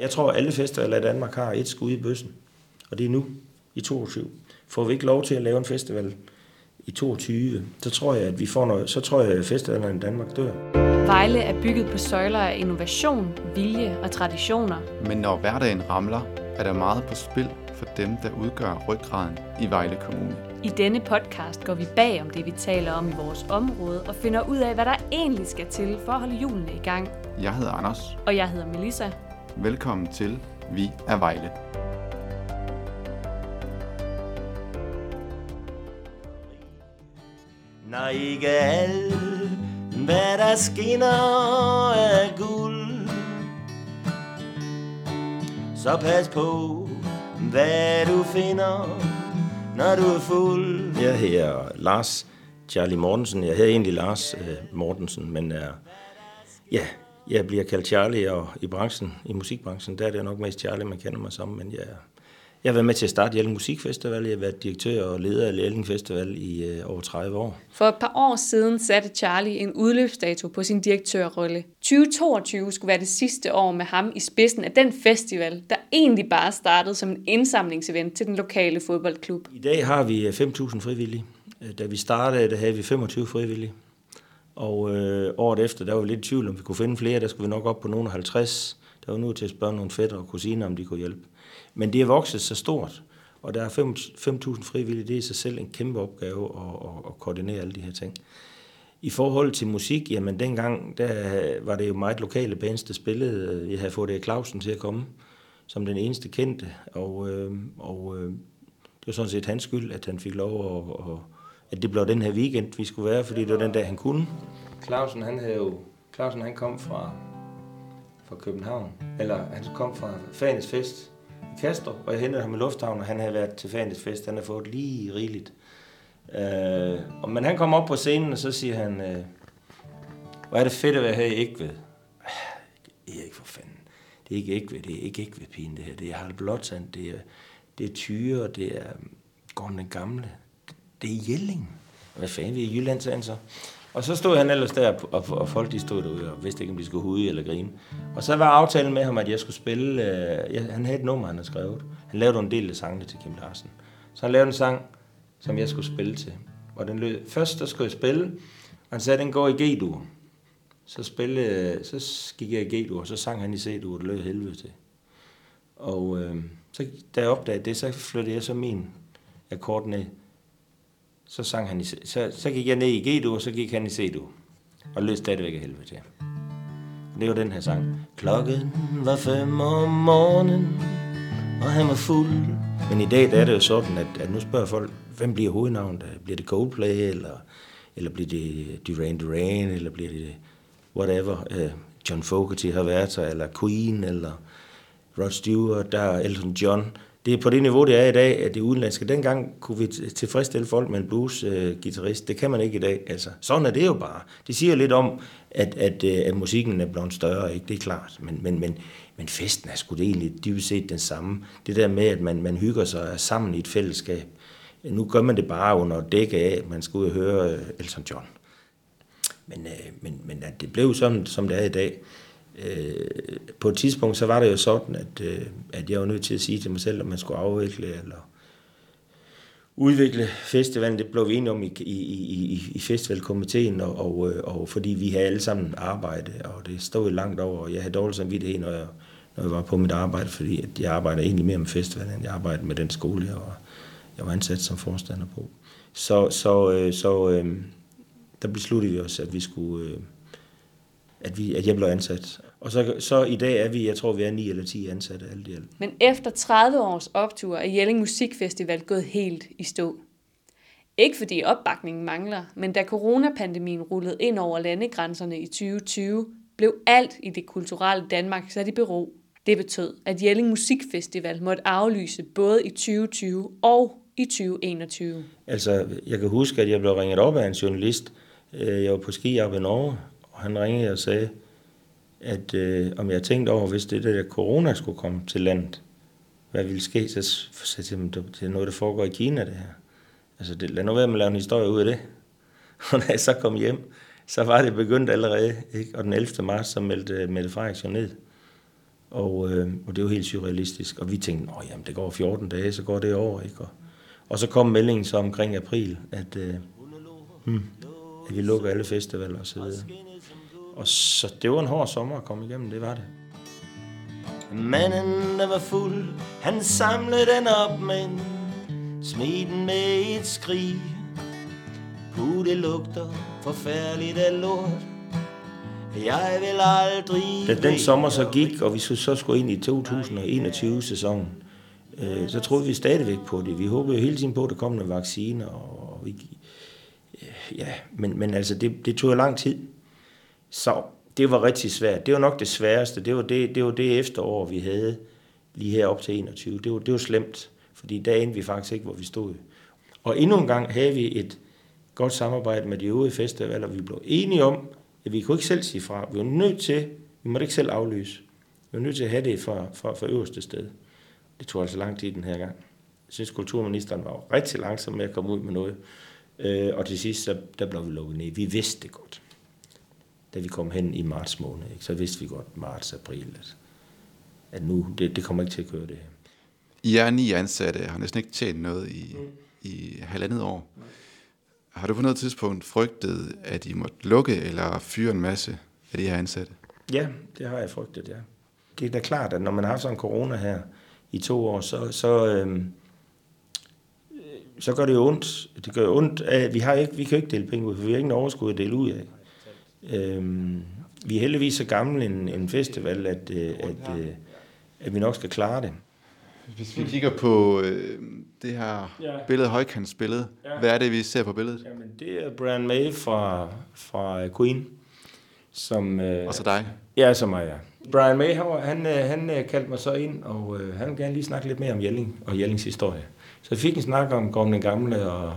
Jeg tror, at alle festivaler i Danmark har et skud i bøssen, og det er nu, i 22. Får vi ikke lov til at lave en festival i 22, så tror jeg, at vi får noget, så tror jeg, at festivalerne i Danmark dør. Vejle er bygget på søjler af innovation, vilje og traditioner. Men når hverdagen ramler, er der meget på spil for dem, der udgør ryggraden i Vejle Kommune. I denne podcast går vi bag om det, vi taler om i vores område, og finder ud af, hvad der egentlig skal til for at holde julene i gang. Jeg hedder Anders. Og jeg hedder Melissa. Velkommen til Vi er Vejle. Når ikke alt, hvad der skinner af guld, så pas på, hvad du finder, når du er fuld. Jeg hedder Lars Charlie Mortensen. Jeg hedder egentlig Lars øh, Mortensen, men er, ja, jeg bliver kaldt Charlie, og i branchen, i musikbranchen, der er det nok mest Charlie, man kender mig som, men jeg jeg har været med til at starte Jelling Musikfestival. Jeg har været direktør og leder af Jelling Festival i øh, over 30 år. For et par år siden satte Charlie en udløbsdato på sin direktørrolle. 2022 skulle være det sidste år med ham i spidsen af den festival, der egentlig bare startede som en indsamlingsevent til den lokale fodboldklub. I dag har vi 5.000 frivillige. Øh, da vi startede, der havde vi 25 frivillige. Og øh, året efter, der var vi lidt i tvivl, om vi kunne finde flere. Der skulle vi nok op på nogle 50. Der var nu til at spørge nogle fætter og kusiner, om de kunne hjælpe. Men det er vokset så stort, og der er 5.000 frivillige, det er i sig selv en kæmpe opgave at, at, at koordinere alle de her ting. I forhold til musik, jamen dengang, der var det jo meget lokale bands, der spillede. Jeg havde fået det Clausen til at komme som den eneste kendte, og, øh, og øh, det var sådan set hans skyld, at han fik lov at, at, at det blev den her weekend, vi skulle være, fordi det var den dag, han kunne. Clausen, han havde jo, Clausen, han kom fra, fra København, eller han kom fra Fanes Fest, Kastrup, og jeg hentede ham i Lufthavn, og han havde været til Fanes Fest. Han havde fået lige rigeligt. Øh, og, men han kom op på scenen, og så siger han, øh, hvor er det fedt at være her i Ægved. Det er ikke for fanden. Det er ikke Ægved, det er ikke Ægved pigen det her. Det er Harald Blåtand, det er, det er Tyre, det er øh, Gården den Gamle. Det er Jelling. Hvad fanden, vi er i Jylland, sagde han så. Og så stod han ellers der, og, og folk de stod derude og vidste ikke, om de skulle hude eller grine. Og så var aftalen med ham, at jeg skulle spille... Øh, jeg, han havde et nummer, han havde skrevet. Han lavede en del af sangene til Kim Larsen. Så han lavede en sang, som jeg skulle spille til. Og den lød... Først der skulle jeg spille, og han sagde, at den går i G-dur. Så, spille, så gik jeg i G-dur, og så sang han i C-dur, og det lød helvede til. Og øh, så, da jeg opdagede det, så flyttede jeg så min akkord ned så, sang han i, så, så gik jeg ned i G-dur, og så gik han i C-dur. Og lød stadigvæk af helvede til. Det var den her sang. Klokken var fem om morgenen, og han var fuld. Men i dag der er det jo sådan, at, at nu spørger folk, hvem bliver hovednavnet? Bliver det Coldplay, eller, eller bliver det Duran Duran, eller bliver det whatever? Uh, John Fogerty har været der, eller Queen, eller Rod Stewart, der er Elton John det er på det niveau, det er i dag, at det udenlandske. Dengang kunne vi tilfredsstille folk med en blues-gitarrist. Øh, det kan man ikke i dag. Altså, sådan er det jo bare. Det siger lidt om, at, at, øh, at musikken er blevet større, ikke? det er klart. Men, men, men, men festen er sgu det egentlig dybest set den samme. Det der med, at man, man hygger sig sammen i et fællesskab. Nu gør man det bare under dække af, at man skal ud og høre øh, Elton John. Men, men, men at det blev sådan, som det er i dag, øh, på et tidspunkt, så var det jo sådan, at, øh, at jeg var nødt til at sige til mig selv, at man skulle afvikle eller udvikle festivalen. Det blev vi enige om i, i, i, i festivalkomiteen, og, og, øh, og fordi vi havde alle sammen arbejde, og det stod langt over, og jeg havde dårligt samvittighed, når jeg, når jeg var på mit arbejde, fordi at jeg arbejder egentlig mere med festivalen, end jeg arbejder med den skole, jeg var, jeg var ansat som forstander på. Så, så, øh, så øh, der besluttede vi os, at vi skulle... Øh, at, vi, at jeg blev ansat. Og så, så i dag er vi, jeg tror vi er 9 eller 10 ansatte alt i alt. Men efter 30 års optur er Jelling Musikfestival gået helt i stå. Ikke fordi opbakningen mangler, men da coronapandemien rullede ind over landegrænserne i 2020, blev alt i det kulturelle Danmark sat i bero. Det betød, at Jelling Musikfestival måtte aflyse både i 2020 og i 2021. Altså, jeg kan huske, at jeg blev ringet op af en journalist. Øh, jeg var på ski op i Norge, og han ringede og sagde, at øh, om jeg tænkte over, hvis det der corona skulle komme til landet, hvad ville ske, så sagde jeg til det er noget, der foregår i Kina, det her. Altså, det, lad nu være med at lave en historie ud af det. Og når jeg så kom hjem, så var det begyndt allerede, ikke? og den 11. marts, så meldte øh, Mette Frederiksen ned. Og, øh, og det var helt surrealistisk. Og vi tænkte, at jamen, det går 14 dage, så går det over. Ikke? Og, og så kom meldingen så omkring april, at, øh, hmm, at vi lukker alle festivaler og så videre. Og så det var en hård sommer at komme igennem, det var det. Manden, der var fuld, han samlede den op, men smed den med et skrig. Puh, det lugter forfærdeligt af lort. Jeg vil aldrig... Da den sommer så gik, og vi så skulle ind i 2021-sæsonen, øh, så troede vi stadigvæk på det. Vi håbede jo hele tiden på, at der kom nogle vacciner, og vi, ja, men, men altså, det, det tog lang tid. Så det var rigtig svært. Det var nok det sværeste. Det var det, det, var det efterår, vi havde lige her op til 21. Det var, det var slemt, fordi der endte vi faktisk ikke, hvor vi stod. Og endnu en gang havde vi et godt samarbejde med de øvrige festivaler. Vi blev enige om, at vi kunne ikke selv sige fra. Vi var nødt til, vi måtte ikke selv aflyse. Vi var nødt til at have det fra, fra, fra øverste sted. Det tog altså lang tid den her gang. Jeg synes, kulturministeren var rigtig langsom med at komme ud med noget. Øh, og til sidst, så, der blev vi lukket ned. Vi vidste det godt. Da vi kom hen i marts måned, ikke, så vidste vi godt, marts, april, at, at nu, det, det kommer ikke til at køre det her. I er ni ansatte, har næsten ikke tjent noget i, mm. i halvandet år. Har du på noget tidspunkt frygtet, at I måtte lukke eller fyre en masse af de her ansatte? Ja, det har jeg frygtet, ja. Det er da klart, at når man har haft sådan en corona her i to år, så, så, øhm, så gør det jo ondt. Det gør jo ondt. At vi, har ikke, vi kan jo ikke dele penge ud, for vi har ikke nogen overskud at dele ud af. Øhm, vi er heldigvis så gamle en, en festival, at, øh, at, at, øh, at vi nok skal klare det. Hvis vi kigger på øh, det her ja. billede, højkantsbillede, ja. hvad er det, vi ser på billedet? Jamen, det er Brian May fra, fra Queen. Som, øh, og så dig? Ja, som mig, ja. Brian May, han, han, han kaldte mig så ind, og øh, han vil gerne lige snakke lidt mere om Jelling og Jellings historie. Så jeg fik en snak om Gorm den Gamle og,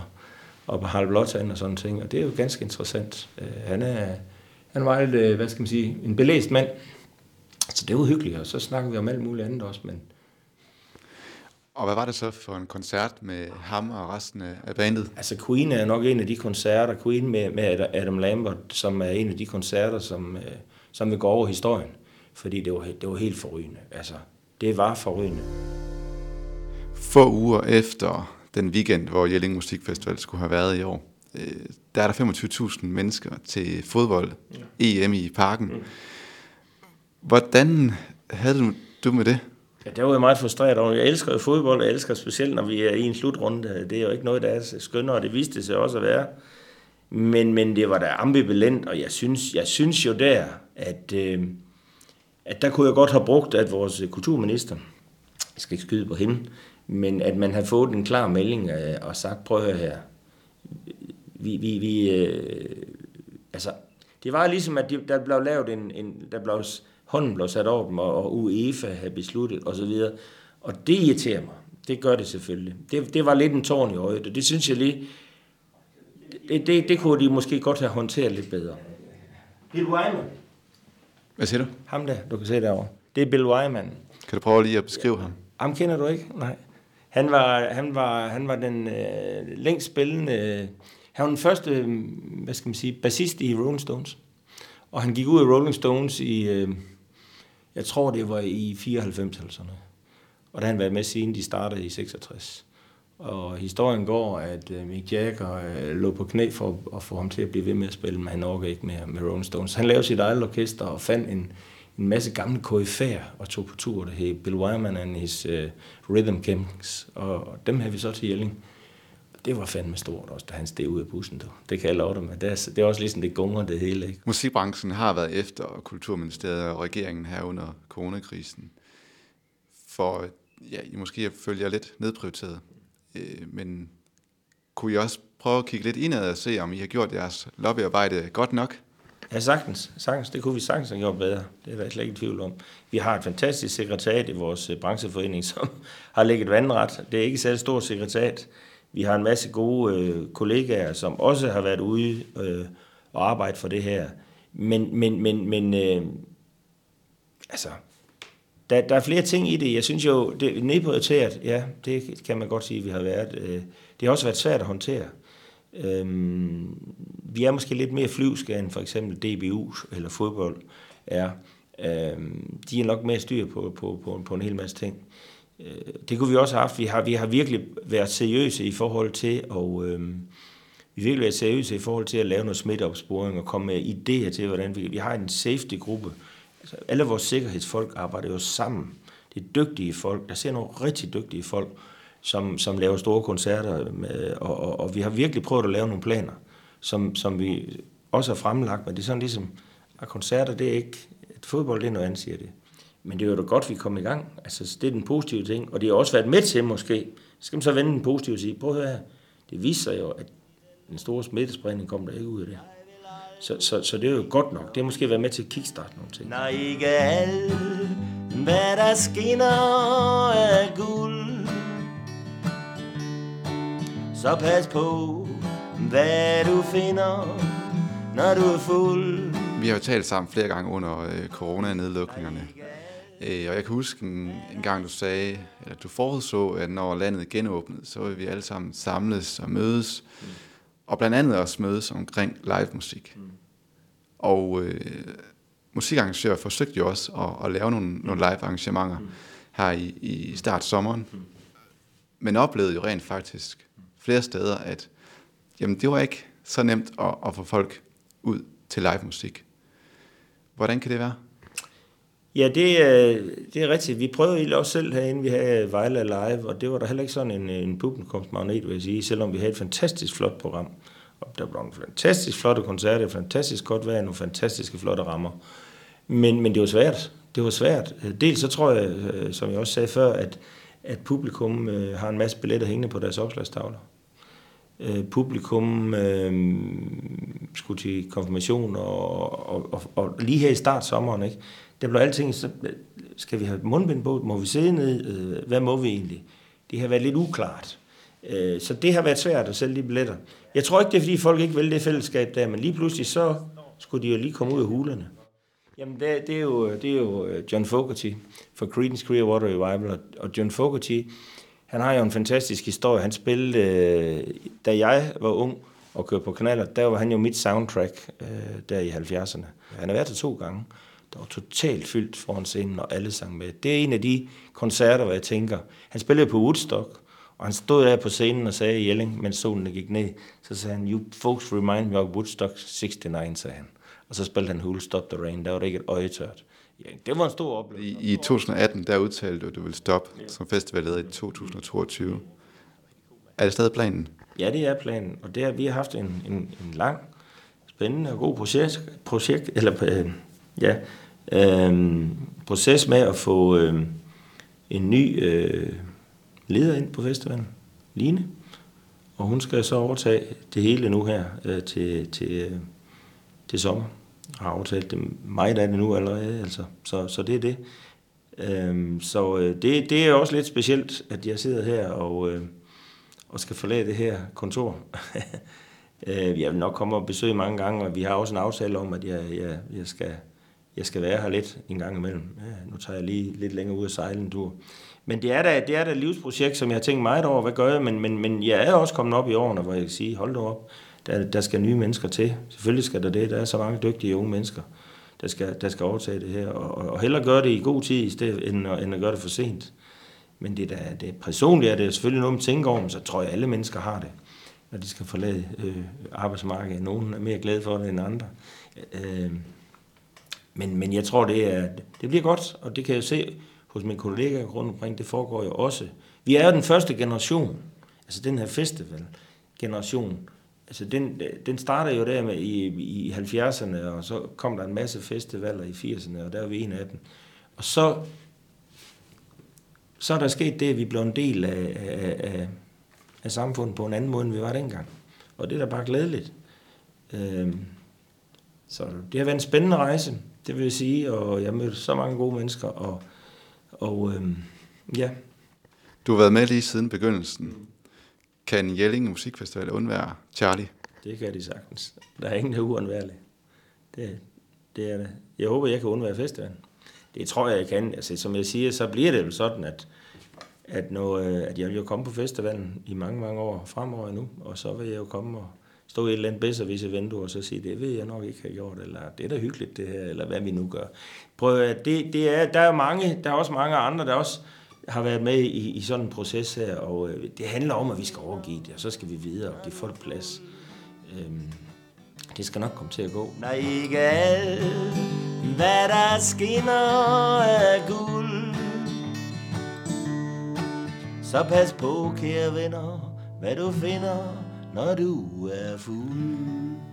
og Harald Blåtand og sådan ting, og det er jo ganske interessant. Øh, han er, han var meget, øh, hvad skal man sige, en belæst mand, så det var hyggeligt, og så snakkede vi om alt muligt andet også, men og hvad var det så for en koncert med ham og resten af bandet? Altså Queen er nok en af de koncerter, Queen med, med Adam Lambert, som er en af de koncerter, som, øh, som vil gå over historien. Fordi det var, det var helt forrygende. Altså, det var forrygende. Få uger efter den weekend, hvor Jelling Musikfestival skulle have været i år, øh, der er der 25.000 mennesker til fodbold, ja. EM i parken. Mm. Hvordan havde du, du med det? Ja, det var jeg meget frustreret over. Jeg elsker fodbold, og jeg elsker specielt, når vi er i en slutrunde. Det er jo ikke noget, der er skønnere, og det viste sig også at være. Men, men det var da ambivalent, og jeg synes, jeg synes jo der, at, øh, at der kunne jeg godt have brugt, at vores kulturminister, jeg skal ikke skyde på hende, men at man har fået en klar melding øh, og sagt, prøv at høre her, vi, vi, vi øh, altså, det var ligesom, at de, der blev lavet en, en der blev, hånden blev sat over dem, og, og UEFA havde besluttet osv., og det irriterer mig. Det gør det selvfølgelig. Det, det var lidt en tårn i øjet, og det synes jeg lige, det, det, det kunne de måske godt have håndteret lidt bedre. Bill Wyman. Hvad siger du? Ham der, du kan se derovre. Det er Bill Wyman. Kan du prøve lige at beskrive ham? Ham kender du ikke? Nej. Han var, han var, han var den øh, længst spillende... Han var den første, mm, hvad skal man sige, bassist i Rolling Stones. Og han gik ud af Rolling Stones i, øh, jeg tror det var i 94 eller sådan noget. Og der har han været med siden de startede i 66. Og historien går, at øh, Mick Jagger øh, lå på knæ for at få ham til at blive ved med at spille, men han orker ikke mere med Rolling Stones. Han lavede sit eget orkester og fandt en, en masse gamle KF'er og tog på tur. der hed Bill Wyman and his uh, Rhythm Kings, og dem havde vi så til Jelling. Det var fandme stort også, da han steg ud af bussen. Der. Det kan jeg love dig med. Det er, det er også ligesom det gunger det hele. Ikke? Musikbranchen har været efter Kulturministeriet og regeringen her under coronakrisen. For ja, I måske følger lidt nedprioriteret. Øh, men kunne I også prøve at kigge lidt indad og se, om I har gjort jeres lobbyarbejde godt nok? Ja, sagtens. sagtens. Det kunne vi sagtens have gjort bedre. Det er der slet ikke tvivl om. Vi har et fantastisk sekretariat i vores øh, brancheforening, som har ligget vandret. Det er ikke særlig stort sekretariat. Vi har en masse gode øh, kollegaer, som også har været ude øh, og arbejde for det her. Men, men, men, men øh, altså, der, der er flere ting i det. Jeg synes jo, det er nedprioriteret, ja, det kan man godt sige, vi har været. Øh, det har også været svært at håndtere. Øhm, vi er måske lidt mere flyvske end for eksempel DBU eller fodbold er. Øh, de er nok mere styr på, på, på, på en hel masse ting. Øh, det kunne vi også have haft. Vi har, vi har virkelig været seriøse i forhold til at... Øh, vi virkelig været seriøse i forhold til at lave noget smitteopsporing og komme med idéer til, hvordan vi... Vi har en safety-gruppe. Altså, alle vores sikkerhedsfolk arbejder jo sammen. Det er dygtige folk. Der ser nogle rigtig dygtige folk, som, som laver store koncerter. Med, og, og, og vi har virkelig prøvet at lave nogle planer, som, som vi også har fremlagt. Men det er sådan ligesom, at koncerter, det er ikke... Et fodbold, det er noget andet, siger det. Men det er jo da godt, vi kom i gang. Altså, det er den positive ting. Og det har også været med til, måske. Så skal man så vende den positive og sige, prøv at høre her. Det viser jo, at den store smittespredning kom der ikke ud af det. Så, så, så det er jo godt nok. Det har måske været med til at kickstarte nogle ting. Når ikke alt, hvad der skinner er guld, så pas på, hvad du finder, når du er fuld. Vi har jo talt sammen flere gange under øh, coronanedlukningerne. Øh, og jeg kan huske en, en gang, du sagde, eller du forudså, at når landet genåbnede, så vil vi alle sammen samles og mødes. Mm. Og blandt andet også mødes omkring live musik. Mm. Og øh, musikarrangører forsøgte jo også at, at lave nogle, mm. nogle live arrangementer mm. her i, i start sommeren. Mm. Men oplevede jo rent faktisk flere steder, at jamen, det var ikke så nemt at, at få folk ud til live musik. Hvordan kan det være? Ja, det, øh, det er rigtigt. Vi prøvede egentlig også selv herinde, vi havde Vejle Live, og det var der heller ikke sådan en, en publikumsmagnet, vil jeg sige, selvom vi havde et fantastisk flot program. Og der var nogle fantastisk flotte koncerter, fantastisk godt vejr, nogle fantastiske flotte rammer. Men, men det var svært. Det var svært. Dels så tror jeg, øh, som jeg også sagde før, at, at publikum øh, har en masse billetter hængende på deres opslagstavler. Øh, publikum øh, skulle til konfirmation, og, og, og, og lige her i start sommeren, ikke? Der blev alting, så øh, skal vi have mundbind på, må vi sidde ned, øh, hvad må vi egentlig? Det har været lidt uklart. Øh, så det har været svært at sælge de billetter. Jeg tror ikke, det er fordi folk ikke vil det fællesskab der, men lige pludselig så skulle de jo lige komme ud af hulerne. Jamen, det, det, er, jo, det er jo John Fogerty for Creedence Clearwater Revival, og John Fogerty, han har jo en fantastisk historie. Han spillede, da jeg var ung og kørte på kanaler, der var han jo mit soundtrack der i 70'erne. Han har været der to gange der var totalt fyldt foran scenen, og alle sang med. Det er en af de koncerter, hvor jeg tænker, han spillede på Woodstock, og han stod der på scenen og sagde i Jelling, mens solen gik ned, så sagde han, you folks remind me of Woodstock 69, sagde han. Og så spillede han Who'll Stop the Rain, der var det ikke et øje tørt. Ja, det var en stor oplevelse. I, I 2018, der udtalte du, at du ville stoppe ja. som festivalet i 2022. Er det stadig planen? Ja, det er planen, og det er, vi har haft en, en, en lang, spændende og god projekt, projekt eller øh, ja, øh, proces med at få øh, en ny øh, leder ind på festivalen, Line. Og hun skal så overtage det hele nu her øh, til, til, øh, til sommer. Jeg har aftalt det meget af det nu allerede, altså. Så, så det er det. Øh, så øh, det, det er også lidt specielt, at jeg sidder her og, øh, og skal forlade det her kontor. øh, jeg vil nok komme og besøge mange gange, og vi har også en aftale om, at jeg, jeg, jeg skal jeg skal være her lidt en gang imellem. Ja, nu tager jeg lige lidt længere ud af sejlen, du. Men det er da, det er da et livsprojekt, som jeg har tænkt meget over, hvad gør jeg? Men, men, men jeg er også kommet op i årene, hvor jeg kan sige, hold da op, der, der skal nye mennesker til. Selvfølgelig skal der det. Der er så mange dygtige unge mennesker, der skal, der skal overtage det her. Og, og hellere gøre det i god tid, i stedet, end, at, end at gøre det for sent. Men det, der, det personligt er det selvfølgelig noget, man tænker over, så tror jeg, alle mennesker har det, når de skal forlade øh, arbejdsmarkedet. Nogen er mere glade for det end andre. Øh, men, men jeg tror, det, er, det bliver godt, og det kan jeg se hos mine kollegaer rundt omkring, det foregår jo også. Vi er jo den første generation, altså den her festival-generation, altså den, den starter jo der med i, i 70'erne, og så kom der en masse festivaler i 80'erne, og der er vi en af dem. Og så, så er der sket det, at vi blev en del af, af, af, af samfundet på en anden måde, end vi var dengang. Og det er da bare glædeligt. Øhm, så det har været en spændende rejse. Det vil jeg sige, og jeg mødte så mange gode mennesker, og, og øhm, ja. Du har været med lige siden begyndelsen. Kan Jelling Musikfestival undvære Charlie? Det kan de sagtens. Der er ingen, der er uundværlig. Det, det er det. Jeg håber, jeg kan undvære festivalen. Det tror jeg, jeg kan. Altså, som jeg siger, så bliver det jo sådan, at, at, når, øh, at jeg vil jo komme på festivalen i mange, mange år fremover nu, og så vil jeg jo komme og stå i et eller andet bedre hvis event og så sige, det ved jeg nok ikke har gjort, eller det er da hyggeligt det her, eller hvad vi nu gør. Prøv at, det, det er, der er mange, der er også mange andre, der også har været med i, i sådan en proces her, og øh, det handler om, at vi skal overgive det, og så skal vi videre og give folk plads. Øhm, det skal nok komme til at gå. Nej, ikke alt, hvad der skinner af guld. Så pas på, kære venner, hvad du finder, når du er fuld.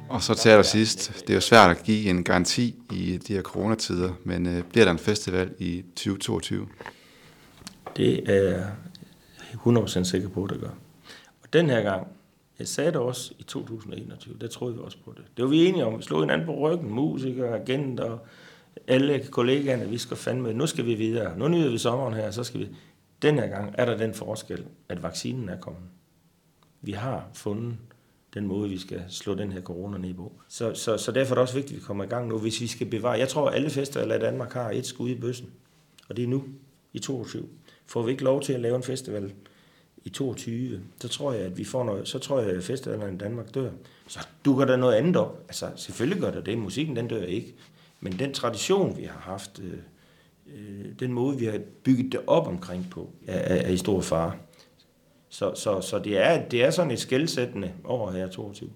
Og så til allersidst, det er jo svært at give en garanti i de her coronatider, men øh, bliver der en festival i 2022? Det er jeg 100% sikker på, at det gør. Og den her gang, jeg sagde det også i 2021, der troede vi også på det. Det var vi enige om. Vi slog hinanden på ryggen, musikere, agenter, alle kollegaerne, vi skal fandme, nu skal vi videre. Nu nyder vi sommeren her, så skal vi... Den her gang er der den forskel, at vaccinen er kommet. Vi har fundet den måde, vi skal slå den her corona ned på. Så, så, så derfor er det også vigtigt, at vi kommer i gang nu, hvis vi skal bevare. Jeg tror, at alle festivaler i Danmark har et skud i bøssen, og det er nu, i 22. Får vi ikke lov til at lave en festival i 22, så tror jeg, at vi får noget, så tror jeg, at festivalerne i Danmark dør. Så dukker der noget andet op. Altså, selvfølgelig gør der det. Musikken, den dør ikke. Men den tradition, vi har haft, øh, øh den måde, vi har bygget det op omkring på, er, er, er i stor fare. Så, så, så det, er, det er sådan et skældsættende år her 22.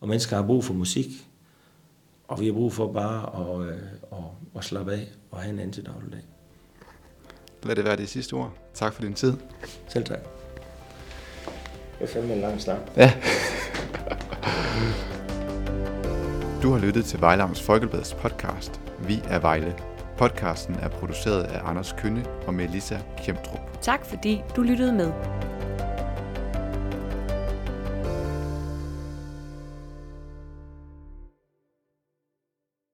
Og mennesker har brug for musik, og vi har brug for bare at, øh, at, at slappe af og have en anden til dagligdag. Lad det være det sidste ord. Tak for din tid. Selv tak. Det er fandme en lang snak. Ja. Du har lyttet til Vejle Folkebladets podcast. Vi er Vejle. Podcasten er produceret af Anders Kønne og Melissa Kjemtrup. Tak fordi du lyttede med.